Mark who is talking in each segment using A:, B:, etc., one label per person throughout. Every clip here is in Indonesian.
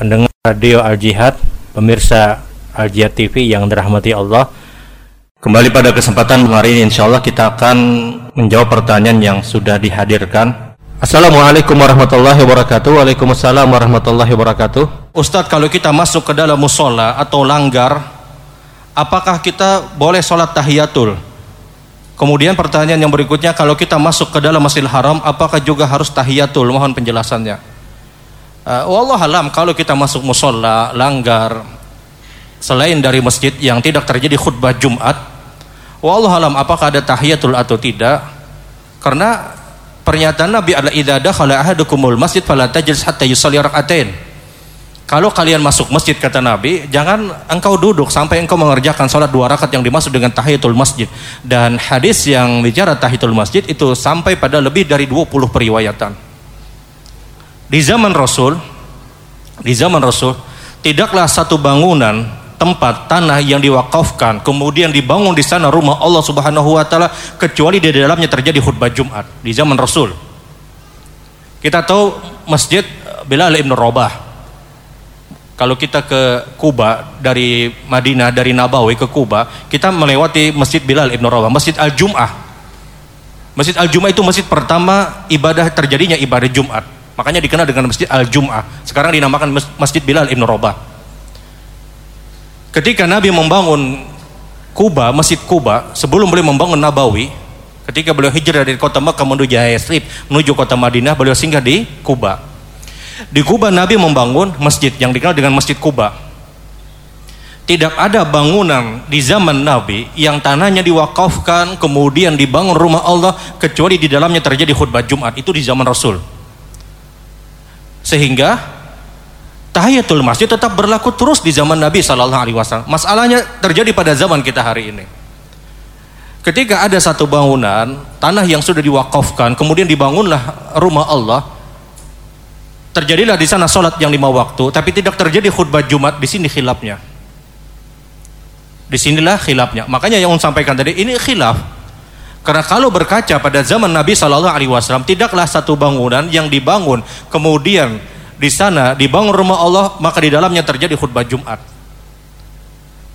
A: pendengar radio Al Jihad, pemirsa Al Jihad TV yang dirahmati Allah. Kembali pada kesempatan hari ini insya Allah kita akan menjawab pertanyaan yang sudah dihadirkan. Assalamualaikum warahmatullahi wabarakatuh. Waalaikumsalam warahmatullahi wabarakatuh.
B: Ustadz kalau kita masuk ke dalam musola atau langgar, apakah kita boleh sholat tahiyatul? Kemudian pertanyaan yang berikutnya, kalau kita masuk ke dalam Masjidil Haram, apakah juga harus tahiyatul? Mohon penjelasannya. Uh, alam kalau kita masuk musola, langgar, selain dari masjid yang tidak terjadi khutbah Jumat, Wallah alam apakah ada tahiyatul atau tidak? Karena pernyataan Nabi adalah idza dakhala ahadukumul masjid fala tajlis hatta yusalli rak'atain. Kalau kalian masuk masjid kata Nabi, jangan engkau duduk sampai engkau mengerjakan salat dua rakaat yang dimaksud dengan tahiyatul masjid. Dan hadis yang bicara tahiyatul masjid itu sampai pada lebih dari 20 periwayatan. Di zaman Rasul, di zaman Rasul, tidaklah satu bangunan tempat tanah yang diwakafkan kemudian dibangun di sana rumah Allah Subhanahu wa taala kecuali di dalamnya terjadi khutbah Jumat di zaman Rasul. Kita tahu Masjid Bilal Ibn Rabah. Kalau kita ke Kuba dari Madinah dari Nabawi ke Kuba, kita melewati Masjid Bilal Ibn Rabah, Masjid Al-Jum'ah. Masjid Al-Jum'ah itu masjid pertama ibadah terjadinya ibadah Jumat. Makanya dikenal dengan Masjid Al-Jum'ah. Sekarang dinamakan Masjid Bilal Ibn Rabah. Ketika Nabi membangun Kuba, Masjid Kuba, sebelum beliau membangun Nabawi, ketika beliau hijrah dari kota Makkah menuju Yathrib, menuju kota Madinah, beliau singgah di Kuba. Di Kuba Nabi membangun masjid yang dikenal dengan Masjid Kuba. Tidak ada bangunan di zaman Nabi yang tanahnya diwakafkan kemudian dibangun rumah Allah kecuali di dalamnya terjadi khutbah Jumat. Itu di zaman Rasul. Sehingga tahiyatul masjid tetap berlaku terus di zaman Nabi Shallallahu Alaihi Wasallam. Masalahnya terjadi pada zaman kita hari ini. Ketika ada satu bangunan tanah yang sudah diwakafkan, kemudian dibangunlah rumah Allah, terjadilah di sana sholat yang lima waktu, tapi tidak terjadi khutbah Jumat di sini khilafnya. Di sinilah khilafnya. Makanya yang sampaikan tadi ini khilaf karena kalau berkaca pada zaman Nabi Shallallahu Alaihi Wasallam tidaklah satu bangunan yang dibangun kemudian di sana dibangun rumah Allah maka di dalamnya terjadi khutbah Jumat.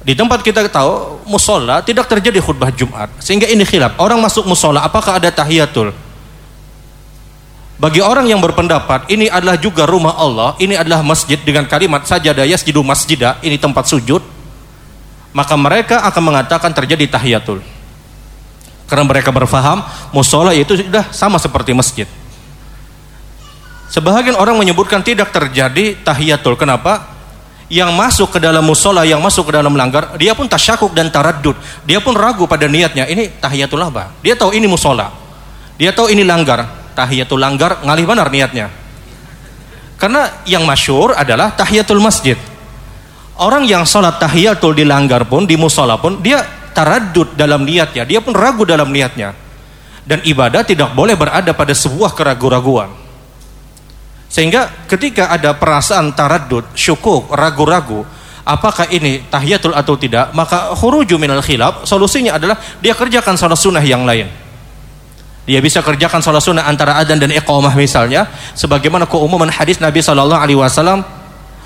B: Di tempat kita tahu musola tidak terjadi khutbah Jumat sehingga ini khilaf. Orang masuk musola apakah ada tahiyatul? Bagi orang yang berpendapat ini adalah juga rumah Allah, ini adalah masjid dengan kalimat sajadah yasjidu masjidah, ini tempat sujud, maka mereka akan mengatakan terjadi tahiyatul. Karena mereka berfaham musola itu sudah sama seperti masjid. Sebahagian orang menyebutkan tidak terjadi tahiyatul. Kenapa? Yang masuk ke dalam musola, yang masuk ke dalam langgar, dia pun tasyakuk dan taradud. Dia pun ragu pada niatnya. Ini tahiyatul apa? Dia tahu ini musola. Dia tahu ini langgar. Tahiyatul langgar, ngalih benar niatnya. Karena yang masyur adalah tahiyatul masjid. Orang yang sholat tahiyatul di langgar pun, di musola pun, dia taradud dalam niatnya, dia pun ragu dalam niatnya. Dan ibadah tidak boleh berada pada sebuah keraguan-raguan. Sehingga ketika ada perasaan taradud, syukuk, ragu-ragu, apakah ini tahiyatul atau tidak, maka khuruju minal khilaf, solusinya adalah dia kerjakan salat sunnah yang lain. Dia bisa kerjakan salat sunnah antara adzan dan iqamah misalnya, sebagaimana keumuman hadis Nabi Wasallam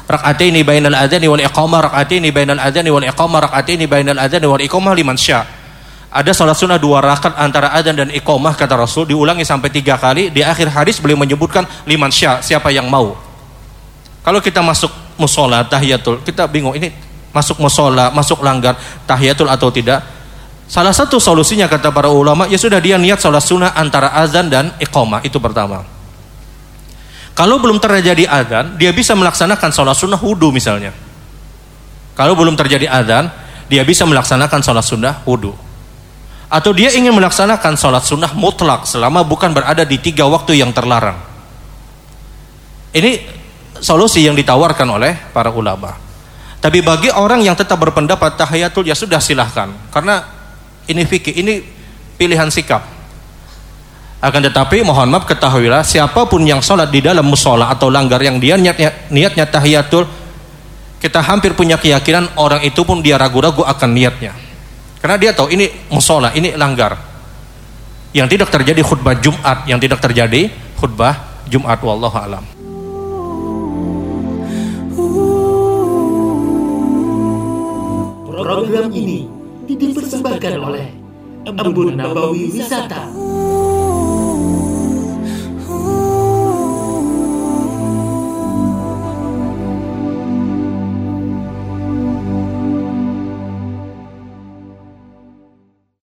B: rakaataini bainal adzani wal iqamah rakaataini bainal adzani wal iqamah rakaataini bainal adzani wal iqamah liman sya. Ada salat sunnah dua rakaat antara adzan dan iqamah kata Rasul diulangi sampai tiga kali di akhir hadis beliau menyebutkan liman sya siapa yang mau. Kalau kita masuk musola tahiyatul kita bingung ini masuk musola masuk langgar tahiyatul atau tidak. Salah satu solusinya kata para ulama ya sudah dia niat salat sunnah antara azan dan iqamah itu pertama. Kalau belum terjadi adzan, dia bisa melaksanakan sholat sunnah wudhu misalnya. Kalau belum terjadi adzan, dia bisa melaksanakan sholat sunnah wudhu. Atau dia ingin melaksanakan sholat sunnah mutlak selama bukan berada di tiga waktu yang terlarang. Ini solusi yang ditawarkan oleh para ulama. Tapi bagi orang yang tetap berpendapat tahiyatul ya sudah silahkan. Karena ini fikih, ini pilihan sikap. Akan tetapi mohon maaf ketahuilah siapa pun yang sholat di dalam musola atau langgar yang dia niat, niatnya tahiyatul kita hampir punya keyakinan orang itu pun dia ragu-ragu akan niatnya. Karena dia tahu ini musola, ini langgar. Yang tidak terjadi khutbah Jumat, yang tidak terjadi khutbah Jumat wallahu alam.
C: Program ini dipersembahkan oleh Embun Nabawi Wisata.